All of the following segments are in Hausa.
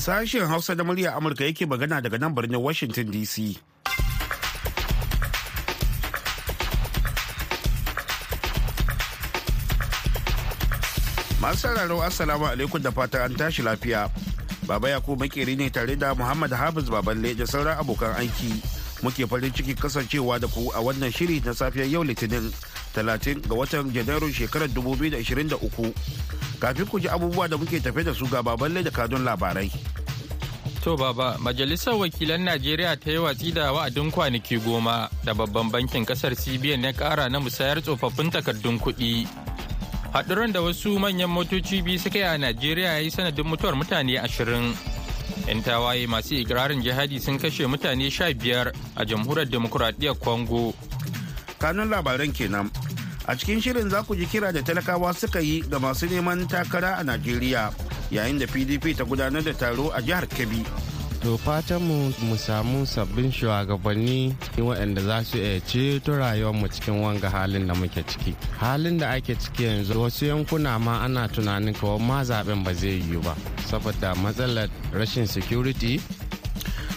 Sashen Hausa da murya Amurka yake magana daga nan birnin Washington DC. Masu sauraro Assalamu alaikum da fata an tashi lafiya. Baba Yakubu makeri ne tare da Muhammad Hafiz Baballe da sauran abokan aiki. Muke farin ciki kasancewa da ku a wannan shiri na safiyar yau Litinin 30 ga watan Janairun shekarar 2023. Kafin ku ji abubuwa da muke tafe da su ga Baballe da kadun labarai. To baba, Majalisar Wakilan Najeriya ta yi watsi da wa'adin kwanaki goma da babban bankin ƙasar CBN ya kara na musayar tsofaffin takardun kuɗi. haɗuran da wasu manyan motoci biyu suka yi a najeriya ya yi sanadin mutuwar mutane ashirin yan tawaye masu ikirarin jihadi sun kashe mutane sha biyar a jamhuriyar demokuraɗiyyar congo kanun labaran kenan a cikin shirin za ku ji kira da talakawa suka yi ga masu neman takara a najeriya yayin da pdp ta gudanar da taro a jihar kebbi To fatan mu mu samu sabbin shugabanni waɗanda za su iya ceto mu cikin wanga halin da muke ciki. Halin da ake ciki yanzu wasu yankuna ma ana tunanin kawai ma zaɓen ba zai yiwu ba saboda matsalar rashin security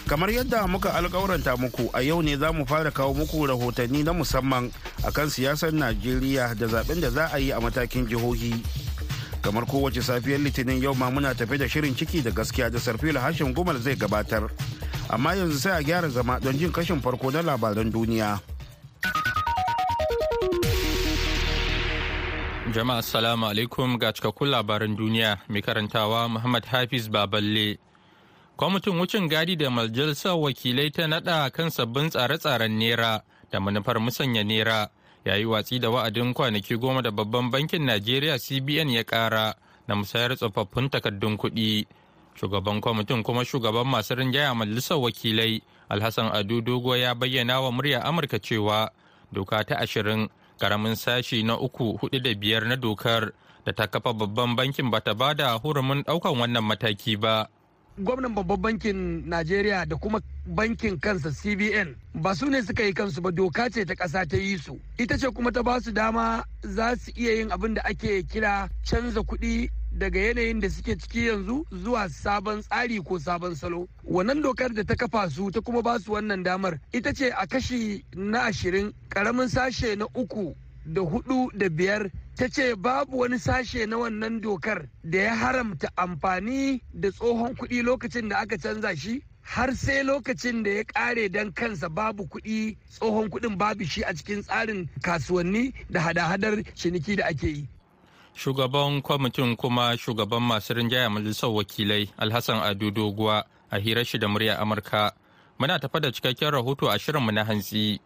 kamar yadda muka alkawuranta muku a yau ne za mu fara kawo muku rahotanni na musamman akan siyasar najeriya da zaɓen da za a yi a matakin jihohi. Kamar kowace safiyar litinin yau ma muna tafe da shirin ciki da gaskiya da sarfila hashin gumal zai gabatar. Amma yanzu sai a gyara zama don jin kashin farko na labaran duniya. Jama'a assalamu alaikum. Ga cikakkun labaran duniya. Mai karantawa muhammad hafiz baballe. Kwamitin wucin gadi da majalisar wakilai ta nada kan sabbin tsare-tsaren nera da manufar musanya nera ya yi watsi da wa'adin kwanaki goma da babban bankin najeriya cbn ya kara na musayar tsofaffin takardun kuɗi. Shugaban kwamitin kuma shugaban masu rinjaya majalisar wakilai alhassan adu dogo ya bayyana wa murya amurka cewa doka ta ashirin ƙaramin sashi na uku huɗu da biyar na dokar da ta kafa babban bankin bata ba da hurumin ɗaukan wannan mataki ba. Gwamnan babban bankin najeriya da kuma bankin kansa cbn ba su ne suka yi kansu ba doka ce ta ƙasa ta yi su. Ita ce kuma ta ba su dama za su iya yin abin da ake kira canza kuɗi daga yanayin da suke ciki yanzu zuwa sabon tsari ko sabon salo. Wannan dokar da ta kafa su ta kuma ba su wannan damar ita ce a kashi na ashirin ƙaramin sashe na uku da huɗu da biyar ta ce babu wani sashe na wannan dokar da ya haramta amfani da tsohon kuɗi lokacin da aka canza shi har sai lokacin da ya ƙare don kansa babu kuɗi tsohon kuɗin babu shi a cikin tsarin kasuwanni da hada-hadar ciniki da ake yi. Shugaban kwamitin kuma shugaban masu rinjaya majalisar wakilai Alhassan Ado Doguwa a hirar shi da murya Amurka. Muna tafa da cikakken rahoto a shirinmu na hantsi.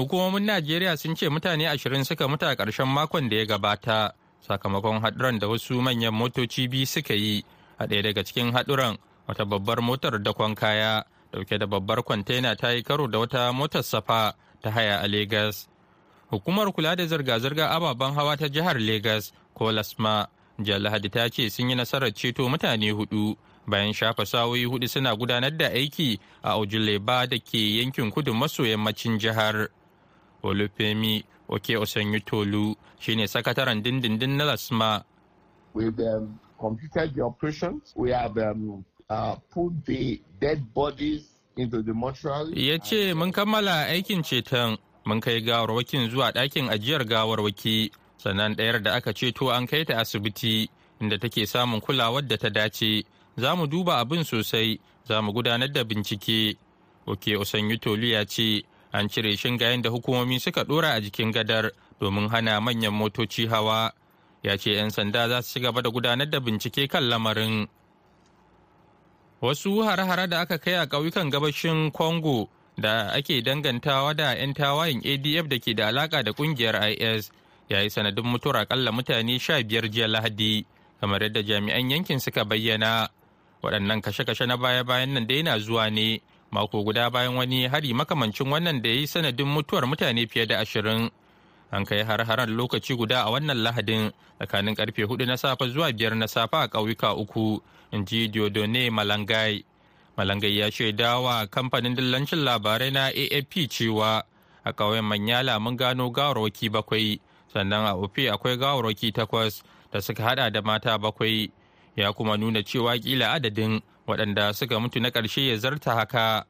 Hukumomin Najeriya sun ce mutane ashirin suka mutu a ƙarshen makon da ya gabata sakamakon haɗuran da wasu manyan motoci biyu suka yi a ɗaya daga cikin haɗuran wata babbar motar dakon kaya ɗauke da babbar kwantena ta yi karo da wata motar safa ta haya a Legas. Hukumar kula da zirga-zirga ababen hawa ta jihar Legas ko Lasma Lahadi ta ce sun yi nasarar ceto mutane huɗu bayan shafa sawoyi huɗu suna gudanar da aiki a Ojuleba da ke yankin kudu maso yammacin jihar. Olufemi Oke Osanyutolu shine sakataren dindindin na Lasma. We've um, completed the operations. We have um, uh, put the dead bodies into the mortuary. Ya ce mun kammala aikin ceton mun kai gawarwakin zuwa ɗakin ajiyar gawarwaki sannan ɗayar da aka ceto an kai ta asibiti inda take samun kulawar da ta dace. Za mu duba abin sosai, za mu gudanar da bincike. Oke Osanyutolu ya ce an cire shingayen da hukumomi suka dora a jikin gadar domin hana manyan motoci hawa. Ya ce 'yan sanda za su gaba da gudanar da bincike kan lamarin. Wasu hare-hare da aka kai a ƙauyukan gabashin congo da ake dangantawa da 'yan tawayin adf da ke da alaka da ƙungiyar is ya yi sanadin mutuwar akalla mutane sha biyar jiya lahadi kamar yadda jami'an yankin suka bayyana. Waɗannan kashe-kashe na baya-bayan nan da yana zuwa ne mako guda bayan wani hari makamancin wannan da ya yi sanadin mutuwar mutane fiye da ashirin. An kai har-haren lokaci guda a wannan lahadin tsakanin ƙarfe huɗu na safe zuwa biyar na safe a ƙauyuka uku in ji diodone malangai. Malangai ya shaida wa kamfanin dillancin labarai na afp cewa a ƙauyen manyala mun gano gawarwaki bakwai sannan a ofe akwai gawarwaki takwas da suka hada da mata bakwai. Ya kuma nuna cewa kila adadin waɗanda suka mutu na ƙarshe ya zarta haka.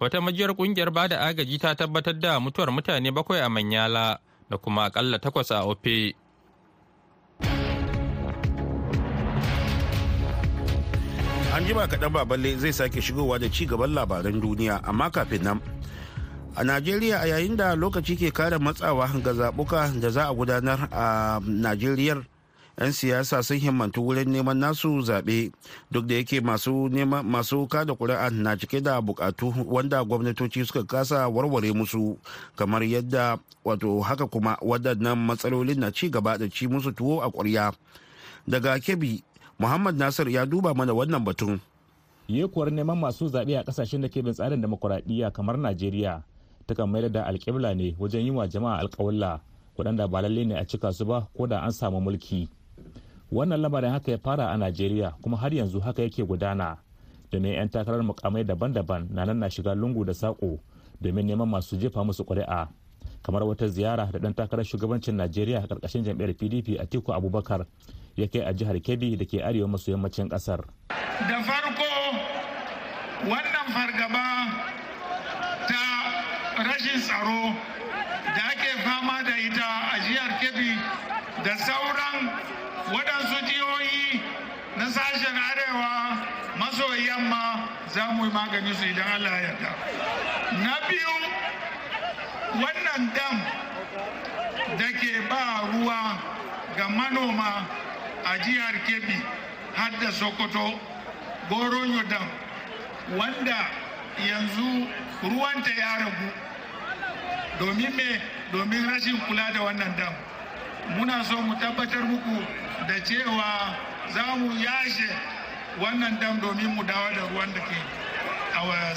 Wata majiyar ƙungiyar ba da agaji ta tabbatar da mutuwar mutane bakwai a manyala da kuma akalla takwas a ofe. An jima kaɗan baballe zai sake shigowa da ci gaban labaran duniya amma kafin nan a najeriya a yayin da lokaci ke kare matsawa ga zaɓuka da za a gudanar a najeriyar 'yan siyasa sun himmantu wurin neman nasu zaɓe. Duk da yake masu masu kada kuri'a na cike da bukatu wanda gwamnatoci suka kasa warware musu. Kamar yadda wato haka kuma waɗannan matsalolin na ci gaba da ci musu tuwo a ƙwarya. Daga kebi muhammad nasir ya duba mana wannan batun. Yekuwar neman masu zaɓe a ƙasashen da ke bin tsarin demokuraɗiyya kamar najeriya takan mayar da alƙibla ne wajen yi wa jama'a alƙawalla waɗanda ba lalle ne a cika su ba ko da an samu mulki. Wannan lamarin haka ya fara a najeriya kuma har yanzu haka yake gudana. Domin 'yan takarar mukamai daban-daban na nan na shiga lungu da saƙo domin neman masu jefa musu ƙuri'a. Kamar wata ziyara da ɗan takarar shugabancin najeriya a ƙarƙashin jam'iyyar pdp a tiku abubakar ya kai a jihar kebbi da ke arewa maso yammacin ƙasar. Da farko wannan fargaba ta rashin tsaro da ake fama da ita a jihar kebbi da sauran waɗansu jihohi na sashen arewa maso yamma za mu yi magani su idan Allah ya yarda. Na biyu wannan dam da ke ba ruwa ga manoma a jihar Kebbi har da Sokoto Goronyo dam wanda yanzu ruwanta ya ragu domin me domin rashin kula da wannan dam. muna so mu tabbatar muku da cewa za mu yashe wannan dam domin mu dawo da ruwan da ke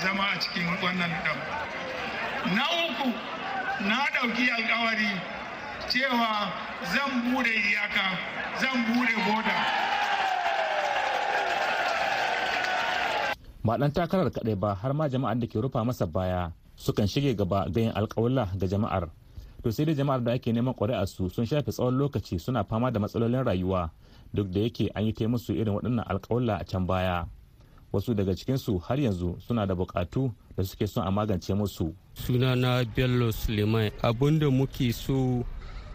zama a cikin wannan dam. Na uku na ɗauki alkawari cewa zan buɗe iyaka zan buɗe boda. Ba ɗan takarar kaɗai ba har ma jama'ar da ke rufa masa baya sukan shige gaba ga yin alkawalla ga jama'ar. To sai dai jama'ar da ake neman ƙuri'ar su sun shafe tsawon lokaci suna fama da matsalolin rayuwa duk da yake an yi musu irin waɗannan alƙawalla a can baya. Wasu daga cikinsu har yanzu suna da buƙatu da suke son a magance musu. Sunana bello suleiman. Abinda muke so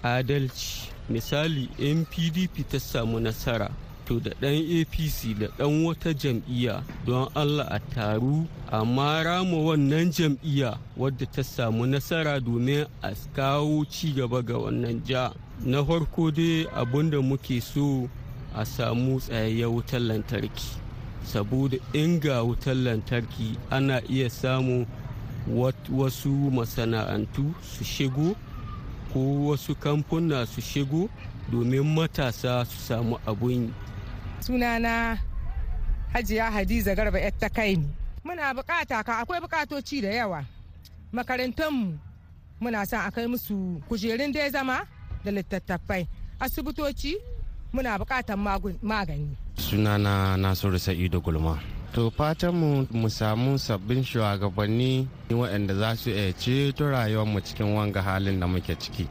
adalci. Misali npdp ta samu nasara to da ɗan apc da ɗan wata jam'iyya don allah a taru a mara ma wannan jam'iyya wadda ta samu nasara domin a kawo gaba ga wannan ja. Na farko dai abin da muke so a samu tsayayyar wutar lantarki. Saboda inga wutar lantarki ana iya samu wasu masana'antu su shigo ko wasu kamfuna su shigo domin matasa su samu abun yi. Sunana hajiya hadiza garba yar ta kai muna buƙata ka akwai bukatoci da yawa. Makarantunmu muna son a kai musu kujerun da zama da littattafai. Asibitoci muna bukatan magani. Sunana nasiru sa'idu gulma. To fatanmu mu samu sabbin shugabanni waɗanda za su iya ceto rayuwarmu cikin wanga halin da muke ciki.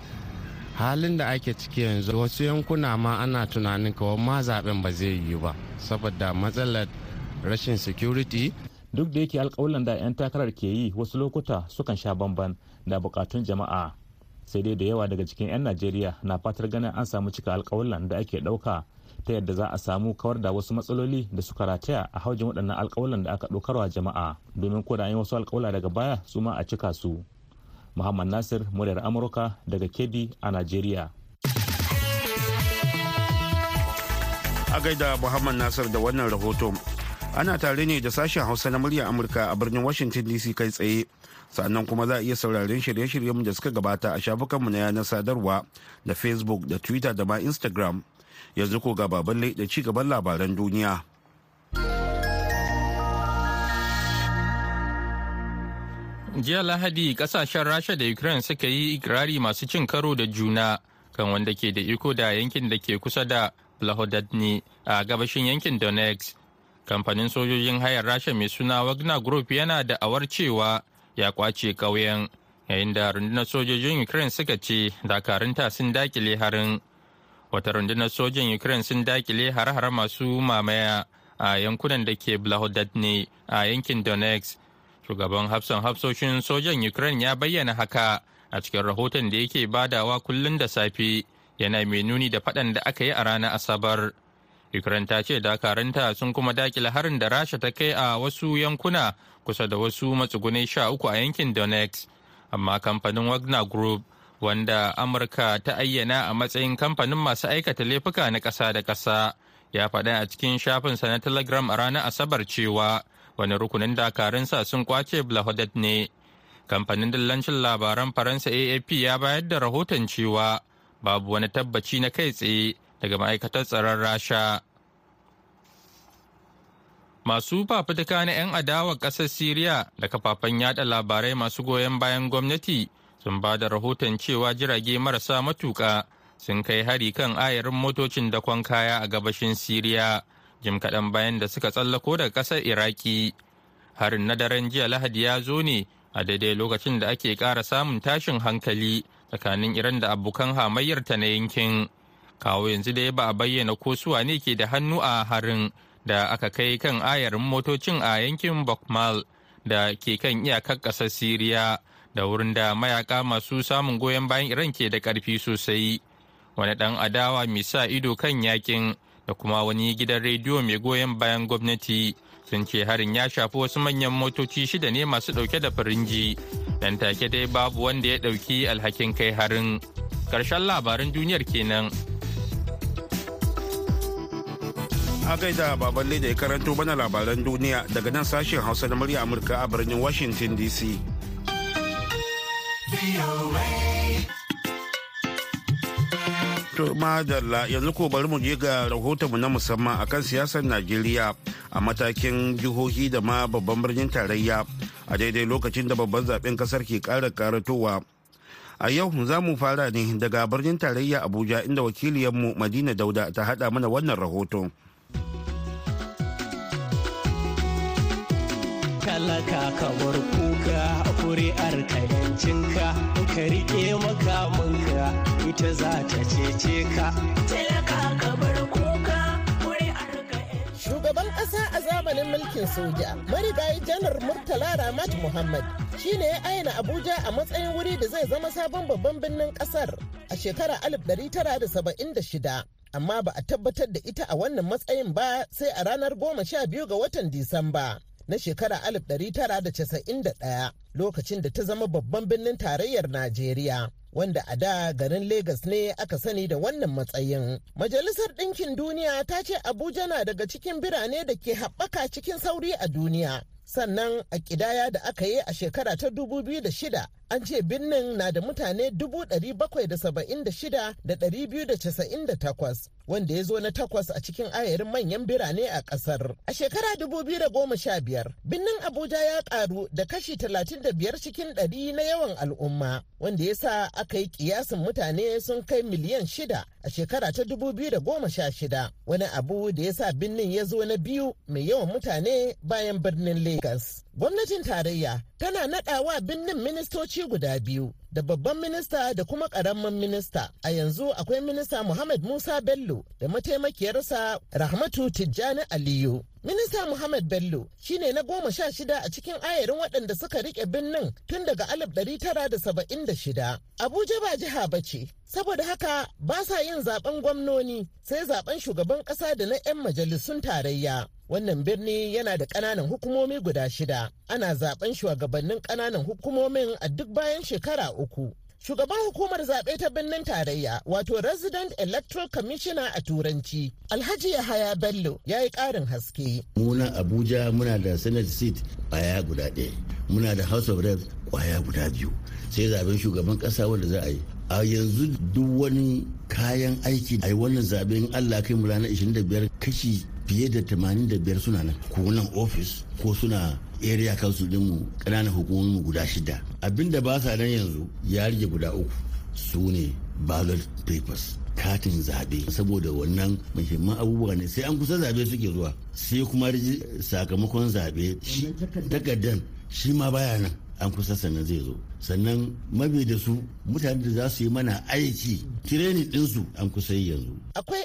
Halin da ake ciki yanzu wasu yankuna ma ana tunanin kawai ma zaɓen ba zai yiwu ba saboda matsalar rashin security. Duk da yake alkawalan da 'yan takarar ke yi wasu lokuta sukan sha bamban da bukatun jama'a. Sai dai da yawa daga cikin 'yan najeriya na fatar ganin an samu cika alkawalan da ake ɗauka ta yadda za a samu kawar da wasu matsaloli da suka rataya a haujin waɗannan alkawalan da aka ɗaukarwa jama'a domin ko da wasu alkawala daga baya su ma a cika su Muhammad Nasir muryar Amurka daga Kebbi a Najeriya. A gaida Muhammad Nasir da wannan rahoto. Ana tare ne da sashen Hausa na muryar Amurka a birnin Washington DC kai tsaye. Sannan kuma za a iya sauraren shirye-shiryenmu da suka gabata a shafukanmu na yanar sadarwa da Facebook da Twitter da ma Instagram. Yanzu ko ga baballe da ci gaban labaran duniya. jiya lahadi ƙasashen rasha da ukraine suka yi ikirari masu cin karo da juna kan wanda ke da iko da yankin da ke kusa da blahodadni a gabashin yankin donetsk kamfanin sojojin hayar rasha mai suna wagner group yana da awar cewa ya ƙwace ƙauyen yayin da rundunar sojojin ukraine suka ce dakarunta sun daƙile harin wata rundunar sojan ukraine sun daƙile har-har masu mamaya a yankunan da ke ne a yankin donetsk. Shugaban hafsan hafsoshin sojan ukraine ya bayyana haka a cikin rahoton da yake badawa kullum da safe yana mai nuni da faɗan da aka yi a ranar asabar. Ukraine ta ce dakaranta sun kuma daƙile harin da rasha ta kai a wasu yankuna kusa da wasu matsugunai sha uku a yankin donetsk. Amma kamfanin wagner group wanda amurka ta ayyana a matsayin kamfanin masu aikata laifuka na ƙasa da ƙasa. Ya faɗa a cikin shafinsa na telegram a ranar asabar cewa wani rukunin dakarunsa sun ƙwace blahodet ne. Kamfanin dillancin labaran faransa afp ya bayar da rahoton cewa babu wani tabbaci na kai tsaye daga ma'aikatar tsaron rasha. Masu fafutuka na 'yan adawar ƙasar siriya da kafafen yada labarai masu goyon bayan gwamnati sun ba da rahoton cewa jirage marasa matuƙa sun kai hari kan ayarin motocin dakon kaya a gabashin siriya jim kaɗan bayan da suka tsallako daga ƙasar iraki. Harin na daren jiya lahadi ya zo ne a daidai lokacin da ake ƙara samun tashin hankali tsakanin iran da abokan hamayyarta na yankin. Kawo yanzu dai ba a bayyana ko suwa ne ke da hannu a harin da aka kai kan ayarin motocin a yankin bokmal da ke kan iyakar ƙasar siriya. Da wurin da mayaka masu samun goyon bayan iran ke da ƙarfi sosai. Wani ɗan adawa mai sa ido kan yaƙin da kuma wani gidan rediyo mai goyon bayan gwamnati sun ce harin ya shafi wasu manyan motoci shida ne masu ɗauke da firinji. Dan take dai babu wanda ya ɗauki alhakin kai harin. Ƙarshen labaran duniyar kenan. A gaida baban da ya karanto mana labaran duniya daga nan sashen hausa na murya amurka a birnin washington dc To madalla yanzu ko bari mu je ga rahotonmu na musamman akan siyasar Najeriya a matakin jihohi da ma babban birnin tarayya a daidai lokacin da babban zaɓen ƙasar ke ƙara karatowa. A yau za mu fara ne daga birnin tarayya Abuja inda wakiliyarmu Madina Dauda ta haɗa mana wannan rahoton. Talaka kamar kuka kuri'ar ka yancinka ka riƙe makamanka ita za ta cece ka talaka kamar kuka Shugaban ƙasa a zamanin mulkin soja, marigayi janar Murtala Ramat Muhammad shi ne ya aina Abuja a matsayin wuri da zai zama sabon babban birnin ƙasar a shekara 1976. Amma ba a tabbatar da ita a wannan matsayin ba sai a ranar goma sha biyu ga watan Disamba. Na shekara 1991 lokacin da ta zama babban birnin tarayyar Najeriya. Wanda a da garin Legas ne aka sani da wannan matsayin. Majalisar Ɗinkin Duniya ta ce Abuja na daga cikin birane da ke haɓaka cikin sauri a duniya. Sannan a ƙidaya da aka yi a shekara ta 2006 an ce birnin na da mutane 776,298 wanda ya zo na takwas a cikin ayarin manyan birane a ƙasar. A shekara 2015 birnin Abuja ya karu da kashi 35 cikin 100 na yawan al'umma wanda ya sa aka yi kiyasin mutane sun kai miliyan shida a shekara ta 2016 wani abu da ya sa birnin ya zo na biyu mai yawan mutane bayan birnin Lagos. Gwamnatin tarayya tana naɗawa birnin ministoci guda biyu da babban minista da kuma ƙaramin minista. A yanzu akwai minista Muhammad Musa Bello da mataimakiyarsa Rahmatu Tijjani Aliyu. Minista Muhammad Bello shine na goma sha shida a cikin ayarin waɗanda suka riƙe birnin tun daga alif ɗari tara da saba'in da shida. Abuja ba jiha ba ce, saboda haka ba sa yin zaɓen gwamnoni sai zaɓen shugaban ƙasa da na 'yan majalisun tarayya. Wannan birni yana da ƙananan hukumomi guda shida. Ana zaɓen shugabannin ƙananan hukumomin a duk bayan shekara uku. Shugaban hukumar zaɓe ta birnin tarayya wato Resident Electoral Commissioner a Turanci, Alhaji Yahaya Bello ya yi ƙarin haske. Muna Abuja muna da Senate seat ƙwaya guda ɗaya, muna da House of Reps ƙwaya guda biyu, sai zaɓen shugaban ƙasa wanda za a yi. A yanzu duk wani kayan aiki a yi wannan zaɓen Allah kai mu ranar 25 kashi fiye da 85 suna nan. Ko nan ofis ko suna area council dinmu ƙananan hukumomi guda shida. Abinda ba sa nan yanzu ya rage guda uku. Su ne ballot papers katin zaɓe saboda wannan muhimman abubuwa ne sai an kusa zaɓe suke zuwa. Sai kuma sakamakon zaɓe takardan shi ma baya nan. An kusa sannan zai zo. Sannan mabi da su mutane da za su yi mana aiki tireni ɗinsu an kusa yanzu. Akwai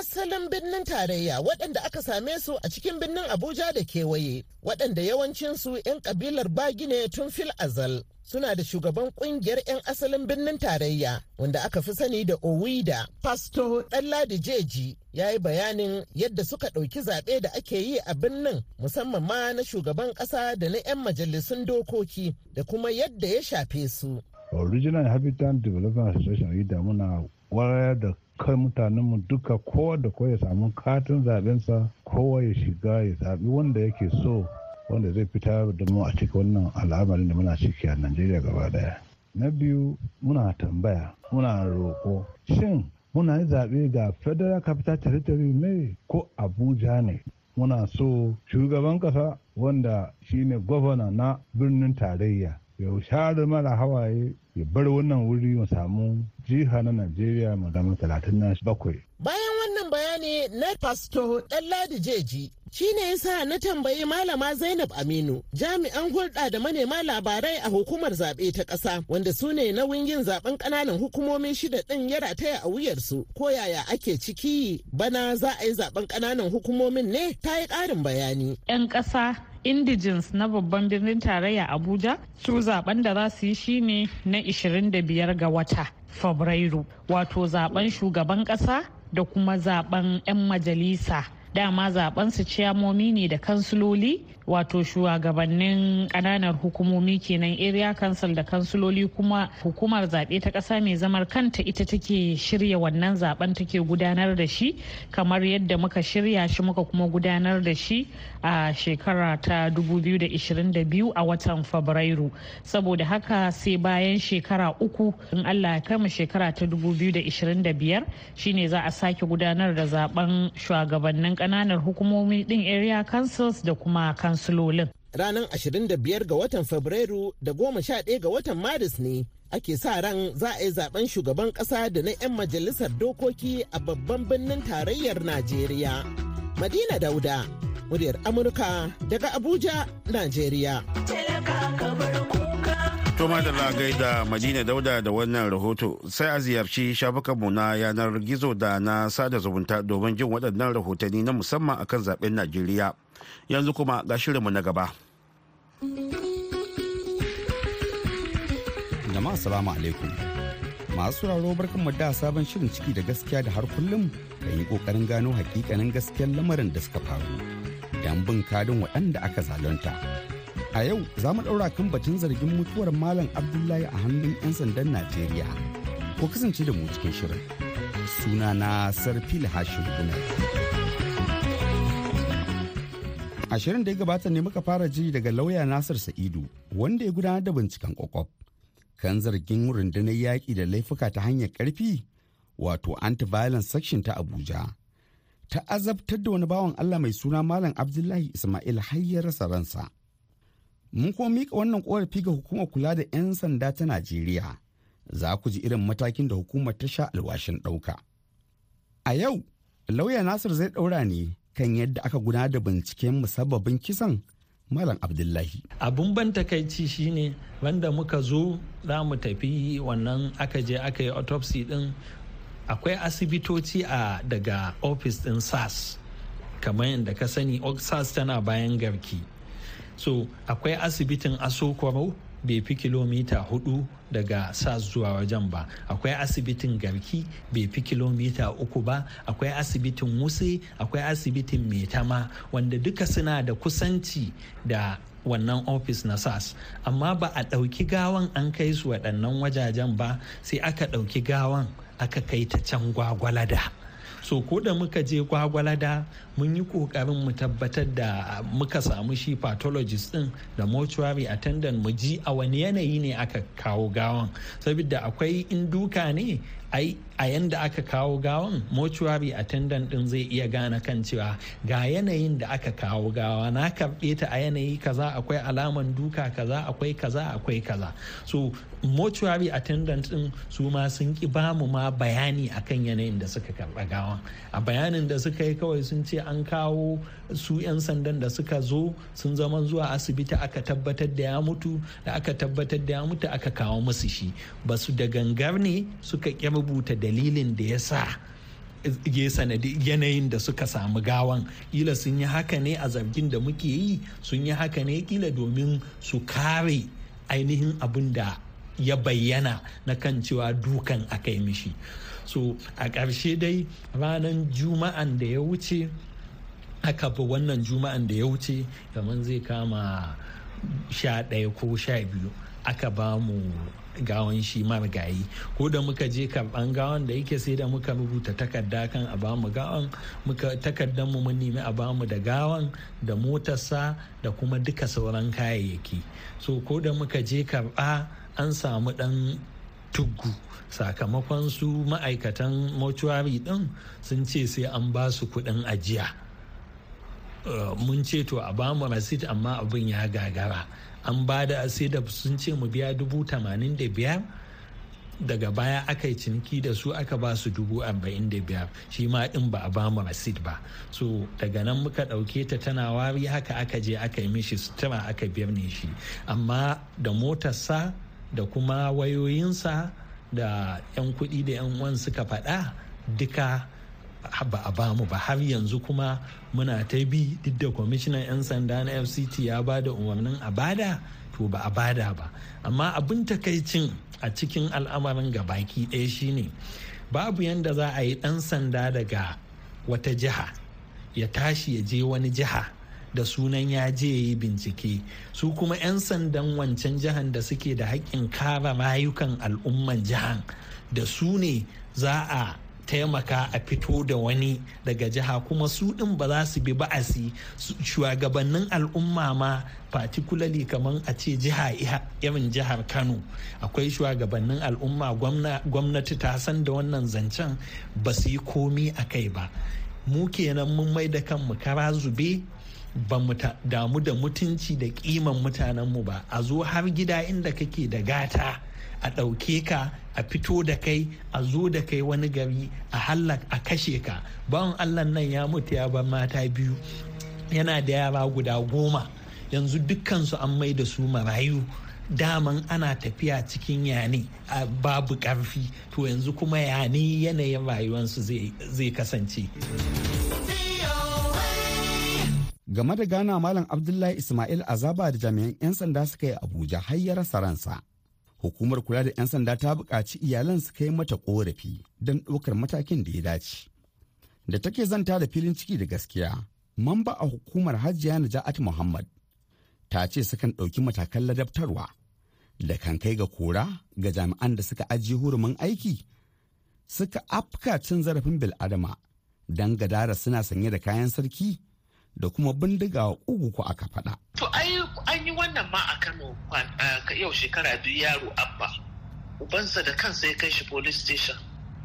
asalin birnin tarayya waɗanda aka same su a cikin birnin abuja da kewaye waɗanda yawancinsu 'yan kabilar bagi ne tun fil azal suna da shugaban ƙungiyar 'yan asalin birnin tarayya wanda aka fi sani da owida pasto ɗanladi jeji ya yi bayanin yadda suka ɗauki zaɓe da ake yi a birnin musamman ma na shugaban ƙasa da na 'yan majalisun dokoki da kuma yadda ya shafe su. original habitat development association muna wayar da kai mutanenmu duka kowa da kowa ya samu katin zaɓensa kowa ya shiga ya zaɓi wanda yake so wanda zai fitar da mu a cikin wannan al'amarin da muna ciki a Najeriya gaba ɗaya. Na biyu muna tambaya muna roƙo shin muna yi zaɓe ga federal capital territory ne ko Abuja ne muna so shugaban ƙasa wanda shine gwamna na birnin tarayya ya share mara hawaye ya bar wannan wuri mu samu jiha na Najeriya mu zama talatin na bakwai. Bayan wannan bayani na Pasto Ɗanladi Jeji shi ne yasa na tambayi Malama Zainab Aminu jami'an hulɗa da manema labarai a hukumar zaɓe ta ƙasa wanda su ne nauyin yin zaɓen ƙananan hukumomin shida ɗin ya rataya a wuyarsu ko yaya ake ciki? Bana za a yi zaɓen ƙananan hukumomin ne? Ta yi ƙarin bayani. 'Yan ƙasa indigens na babban birnin tarayya abuja su zaɓen da za su yi shine na 25 ga wata fabrairu wato zaɓen shugaban kasa da kuma zaɓen 'yan majalisa. Dama zaɓen su ciyamomi ne da kansuloli wato shugabannin ƙananan hukumomi kenan area council da kansuloli kuma hukumar zaɓe ta ƙasa mai zamar kanta ita take shirya wannan zaɓen take gudanar da shi kamar yadda muka shirya shi muka kuma gudanar da shi a shekara ta 2022 a watan fabrairu. Saboda haka sai bayan shekara uku in allah ya kama shekara ta 2025 shine za a sake gudanar da zaɓen shugabannin ƙananan hukumomi din area councils da kuma kansulolin ranar 25 ga watan fabrairu da 11 ga watan maris ne ake sa ran za a yi zaɓen shugaban kasa da na 'yan majalisar dokoki a babban birnin tarayyar najeriya. Madina dauda muryar amurka daga abuja najeriya. Toma da lagai da Madina Dauda da wannan rahoto sai a ziyarci shafukanmu na yanar gizo da na sada zumunta domin jin waɗannan rahotanni na musamman akan zaɓen Najeriya. Yanzu kuma ga shirinmu na gaba. Jama'a salamu alaikum. Masu sauraro barkan mu da sabon shirin ciki da gaskiya da har kullum da yi ƙoƙarin gano hakikanin gaskiyar lamarin da suka faru. Dan bin kadin waɗanda aka zalunta. A yau za mu ɗaura kan batun zargin mutuwar Malam Abdullahi a hannun 'yan sandan Najeriya. Ko kasance da mu cikin shirin. Suna na Sarfil Hashim Gunar. A shirin da ya gabata ne muka fara ji daga lauya Nasir Sa'idu wanda ya gudanar da binciken kwakwaf kan zargin rundunar yaƙi da laifuka ta hanyar ƙarfi wato anti-violence section ta Abuja. Ta azabtar da wani bawan Allah mai suna Malam Abdullahi Ismail har ya rasa ransa. Mun kuma mika wannan korafi ga hukumar kula da 'yan sanda ta Najeriya. Za ku ji irin matakin da hukumar ta sha alwashin ɗauka. A yau, lauya Nasir zai ɗaura ne kan yadda aka gudanar da binciken musabbabin kisan Malam Abdullahi. Abun ban takaici shine wanda muka zo za mu tafi wannan aka je aka yi autopsy din akwai asibitoci a daga ofis din sas kamar yadda ka sani sas tana bayan garki so akwai asibitin asokwaro bai fi kilomita huɗu daga sas zuwa wajen ba. Akwai asibitin garki bai fi kilomita uku ba. Akwai asibitin wuse akwai asibitin metama wanda duka suna da kusanci da wannan ofis na sas amma ba a ɗauki gawan an kai su waɗannan wajajen ba sai aka ɗauki gawan aka kai ta can gwagwalada. So ko da muka je gwagwalada mun yi ƙoƙarin mu tabbatar da muka samu shi pathologist din da mortuary attendant mu ji a wani yanayi ne aka kawo gawan. Saboda akwai in duka ne ai a yanda aka kawo gawan mortuary attendant din zai iya gane kan cewa ga yanayin da aka kawo gawa. Na karɓe ta a yanayi kaza akwai alaman duka kaza akwai kaza akwai kaza. So mortuary attendant din su ma sun ki ba mu ma bayani akan yanayin da suka karɓa gawan. A bayanin da suka yi kawai sun ce an kawo su 'yan sandan da suka zo sun zama zuwa asibiti aka tabbatar da ya mutu da aka tabbatar da ya mutu aka kawo musu shi. Ba su da gangar ne suka ƙi rubuta dalilin da ya sa ya sanadi yanayin da suka samu gawan. Kila sun yi haka ne a zargin da muke yi sun yi haka ne kila domin su kare ainihin abin da ya bayyana na kan cewa dukan aka yi mishi. So a ƙarshe dai ranar juma'an da ya wuce aka bi wannan juma'an da ya wuce kamar zai kama sha ɗaya ko sha biyu. Aka ba mu gawan shi marigayi. Ko da muka je karɓan gawan da yake sai da muka rubuta takarda kan a ba mu gawan muka takardar mu mun nemi a ba mu da gawan da motarsa da kuma duka sauran kayayyaki. So ko da muka je karɓa an samu dan tuggu sakamakon su ma'aikatan mortuary din sun ce sai an ba su kuɗin ajiya. Mun ce to a ba mu rasit amma abin ya gagara. An ba da sai da sun ce mu biya dubu tamanin da biyar. Daga baya aka yi ciniki da su aka ba su dubu arba'in da biyar. Shi ma din ba a ba mu rasit ba. So daga nan muka ɗauke ta tana wari haka aka je aka yi mishi sutura aka birne shi. Amma da motarsa da kuma wayoyinsa da 'yan kuɗi da 'yan uwan suka faɗa duka ba a ba mu ba. Har yanzu kuma muna ta bi duk da kwamishinan 'yan sanda na fct ya ba da umarnin a ba da to ba a ba da ba. Amma abin takaicin a cikin al'amarin baki ɗaya shine babu yadda za a yi ɗan sanda daga wata jiha ya tashi ya je wani jiha da sunan ya je yi bincike. Su kuma 'yan sandan wancan jihan da suke da haƙƙin kare rayukan al'umman jihan da su ne za a taimaka a fito da wani daga jiha kuma su ɗin ba za su bi ba'asi shugabannin al'umma ma particularly kamar a ce jiha irin jihar kano. Akwai shugabannin al'umma gwamnati ta san da wannan zancen ba su yi komi a kai ba. Mu kenan mun mai da kanmu kara zube ba mu damu da mutunci da kiman mutanenmu ba. A zo har gida inda kake da gata a ɗauke ka a fito da kai a zo da kai wani gari a hallak a kashe ka. Bawan allah nan ya mutu ya bar mata biyu. Yana da yara guda goma. Yanzu dukkansu an mai da su marayu. Daman ana tafiya cikin yane babu ƙarfi. To yanzu kuma yane yanayin rayuwarsu zai kasance. Game da gana malam abdullahi ismail azaba da jami'an 'yan sanda suka yi abuja har ya rasa ransa. Hukumar kula da 'yan sanda ta buƙaci iyalan su kai mata ƙorafi don ɗaukar matakin da ya dace. Da take zanta da filin ciki da gaskiya mamba a hukumar hajiya naja'at muhammad ta ce sukan ɗauki matakan ladabtarwa da kan kai ga kora ga jami'an da suka ajiye hurumin aiki suka afka cin zarafin bil'adama don gadara suna sanye da kayan sarki da kuma bindiga ugu ko aka faɗa. To an yi wannan ma a Kano yau shekara biyu yaro abba. Ubansa da kansa ya kai shi police station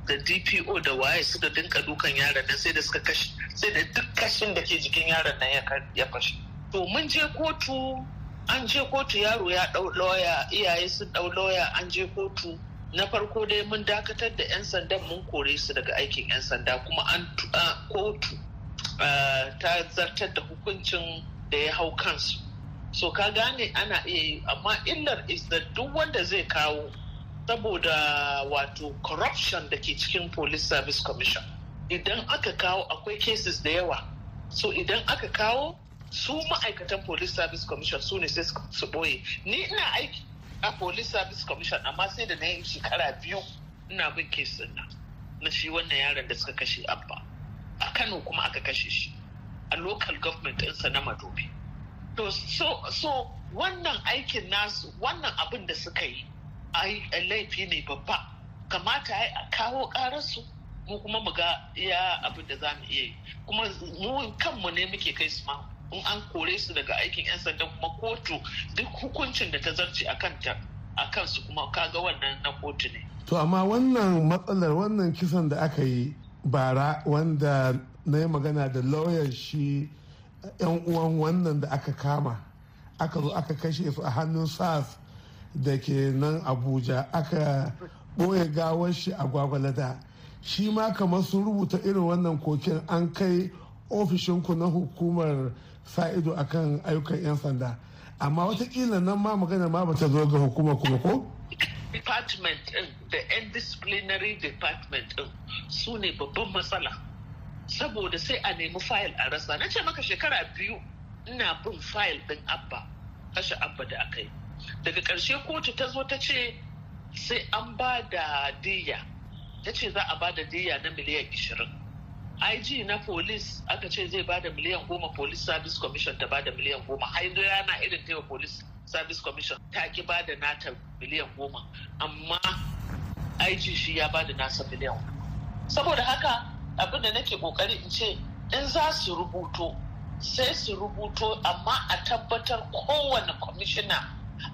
da DPO da waye suka dinka dukan yaron nan sai da suka kashe sai da duk kashin da ke jikin yaron nan ya fashe. To mun je kotu an je kotu yaro ya ɗau lauya iyaye sun ɗau lauya an je kotu na farko dai mun dakatar da 'yan sandan mun kore su daga aikin 'yan sanda kuma an kotu ta zartar da hukuncin da ya hau kansu. So ka gane ana iya yi amma illar is da duk wanda zai kawo saboda wato corruption da ke cikin police service commission idan aka kawo akwai cases da yawa. So idan aka kawo su ma'aikatan police service commission su ne sai su ɓoye. Ni ina aiki a police service commission amma sai da na yi shekara biyu ina bin kesin nan na shi wannan yaron da suka kashe abba. A kano kuma aka kashe shi a local government ɗinsa na madobi to so, so wannan aikin nasu wannan abin da suka yi a laifi ne babba. Kamata ya a kawo ƙararsu mu kuma mu ga iya abin da za mu iya yi. Kuma mu kanmu ne muke kai su ma in an kore su daga aikin 'yan sanda kuma kotu duk hukuncin da ta zarce a kanta a kansu kuma kaga wannan na kotu ne. To amma wannan matsalar wannan kisan da aka yi bara wanda na yi magana da lauyan shi yan uwan wannan da aka kama aka zo aka kashe su a hannun sas da ke nan abuja aka ɓoye gawar shi a gwagwalada shi ma kamar sun rubuta irin wannan kokin an kai ofishinku na hukumar sa ido akan ayyukan 'yan sanda amma wataƙila nan ma magana ma bata zo ga hukumar kuma ko? Department din da 'yan disciplinary department din su ne babban matsala. Saboda sai a nemi fayil a rasa. Na ce maka shekara biyu ina bin fayil din abba kashe abba da aka yi. Daga ƙarshe kotu ta zo ta ce sai an ba da diya. Ta ce za a ba da diya na miliyan 20 IG na police aka ce zai ba da miliyan goma police service commission ta ba da miliyan goma. Har rana irin ta police service commission ta ki ba da nata miliyan goma amma IG shi ya ba da nasa miliyan saboda haka abin da nake ƙoƙari in ce in za su rubuto sai su rubuto amma a tabbatar kowane kwamishina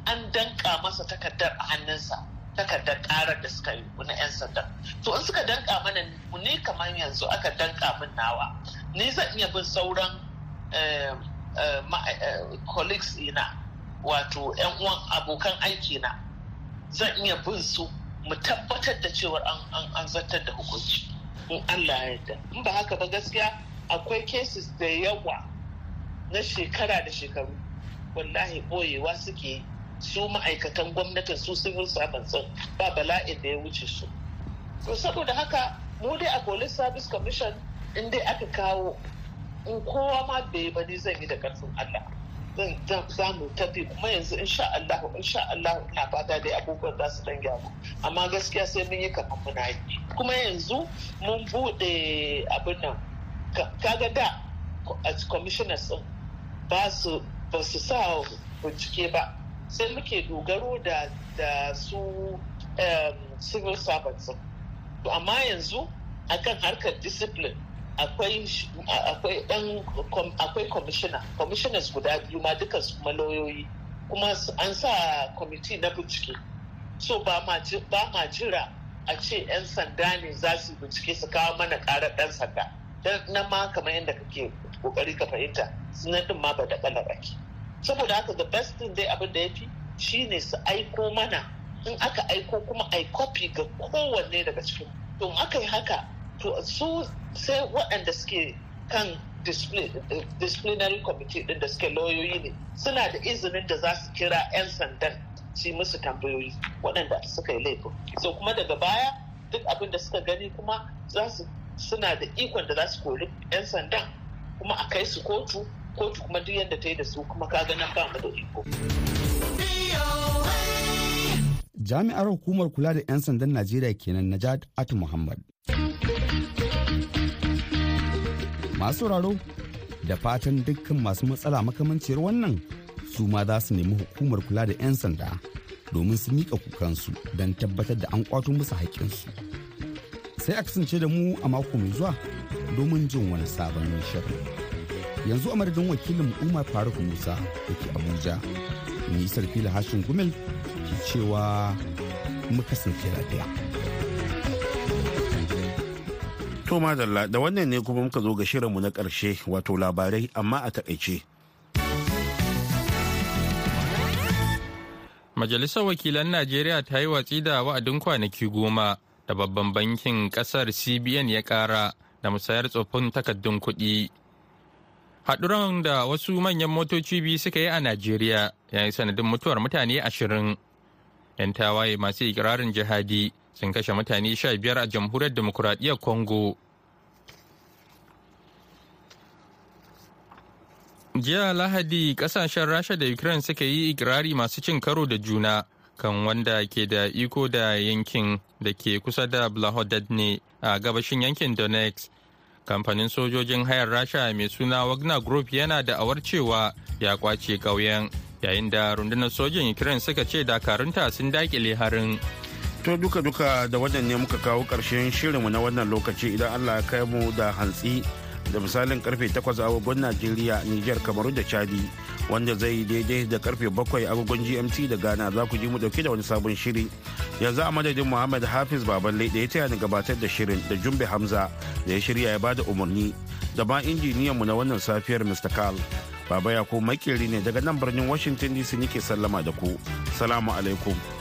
an danka masa takardar a hannunsa takardar karar da suka yi na 'yan sanda to in suka danka mana ni kamar yanzu aka danka min nawa. Ni zan iya bin sauran colleagues ina. Wato 'yan uwan abokan aiki na zan iya bin su mu tabbatar da cewar an zartar da hukunci in Allah ya yarda. In ba haka ba gaskiya akwai cases da yawa na shekara da shekaru wallahi boyewa suke su ma'aikatan gwamnatin su civil servants ba bala'in da ya wuce su. So saboda haka mu dai a police service commission in dai aka kawo in kowa ma bai ba ni zan yi da ƙarfin Allah. Zan za mu tafi kuma yanzu insha Allah insha Allah ina fata dai abubuwan za su dan gyaru. Amma gaskiya sai mun yi kamar muna yi. Kuma yanzu mun buɗe abin nan. Kaga da commissioners din ba su ba su sa bincike ba. Sai muke dogaro da da su civil servants amma yanzu akan harkar discipline akwai akwai dan commissioners guda biyu ma duka su kuma lauyoyi. Kuma an sa kwamiti na bincike. So ba ma jira a ce 'yan sanda ne za su bincike su kawo mana karar ɗan sanda. Don na ma kamar yadda kake ƙoƙari ka fahimta sunan din ma ba da kalar ake saboda haka the best thing dai abin da ya fi shine su aiko mana. In aka aiko kuma ai copy ga kowanne daga cikin. To aka yi haka to su sai waɗanda suke kan disciplinary committee din da suke lauyoyi ne suna da izinin da za su kira 'yan sandan yi musu tambayoyi waɗanda suka yi laifin so kuma daga baya duk abin da suka gani kuma za su suna da ikon da za su kori 'yan sandan kuma a kai su kotu kotu kuma duk yadda ta yi da su kuma kaga nan ba mu da iko. Jami'ar hukumar kula da 'yan sandan Najeriya kenan Najad Atu Muhammad. Masu sauraro da fatan dukkan masu matsala makamanciyar wannan su ma za su nemi hukumar kula da 'yan sanda domin su miƙa kukansu don tabbatar da an kwato musu haƙƙinsu. Sai a kasance da mu a mako mai zuwa domin jin wani sabon shirin. Yanzu a madadin wakilin Umar Faruk Musa da ke Abuja, nisar fila hashin gumel ke cewa mu kasance lafiya. To madalla da wannan ne kuma muka zo ga shirinmu na ƙarshe wato labarai amma a taƙaice. Majalisar Wakilan Najeriya ta yi watsi da wa'adin kwanaki goma da babban bankin ƙasar CBN ya ƙara da musayar tsoffin takardun kuɗi. Haɗuran da wasu manyan motoci biyu suka yi a Najeriya ya yi sanadin mutuwar mutane ashirin. 'Yan tawaye masu ikirarin jihadi sun kashe mutane sha biyar a jamhuriyar demokuraɗiyyar Congo. jiya lahadi ƙasashen rasha da ukraine suka yi ikirari masu cin karo da juna kan wanda ke da iko da yankin da ke kusa da blahodadne a gabashin yankin donetsk kamfanin sojojin hayar rasha mai suna wagner group yana da awar cewa ya ƙwace ƙauyen yayin da rundunar sojin ukraine suka ce dakarunta sun daƙile harin To duka-duka da wannan ne muka kawo ƙarshen shirinmu na wannan lokaci. Idan Allah ya kai mu da hantsi da misalin ƙarfe 8 agogon Najeriya, Nijar, Kamaru da Chadi wanda zai daidai da ƙarfe bakwai agogon gmt da ghana za ku ji mu ɗauke da wani sabon shiri. Yanzu a madadin muhammad hafiz baballe da ya taya ni gabatar da shirin da jumbe hamza da ya shirya ya ba da umarni da ma injiniyan mu na wannan safiyar mr carl baba ya ko makeri ne daga nan birnin washington dc nike sallama da ku. Salamu alaikum.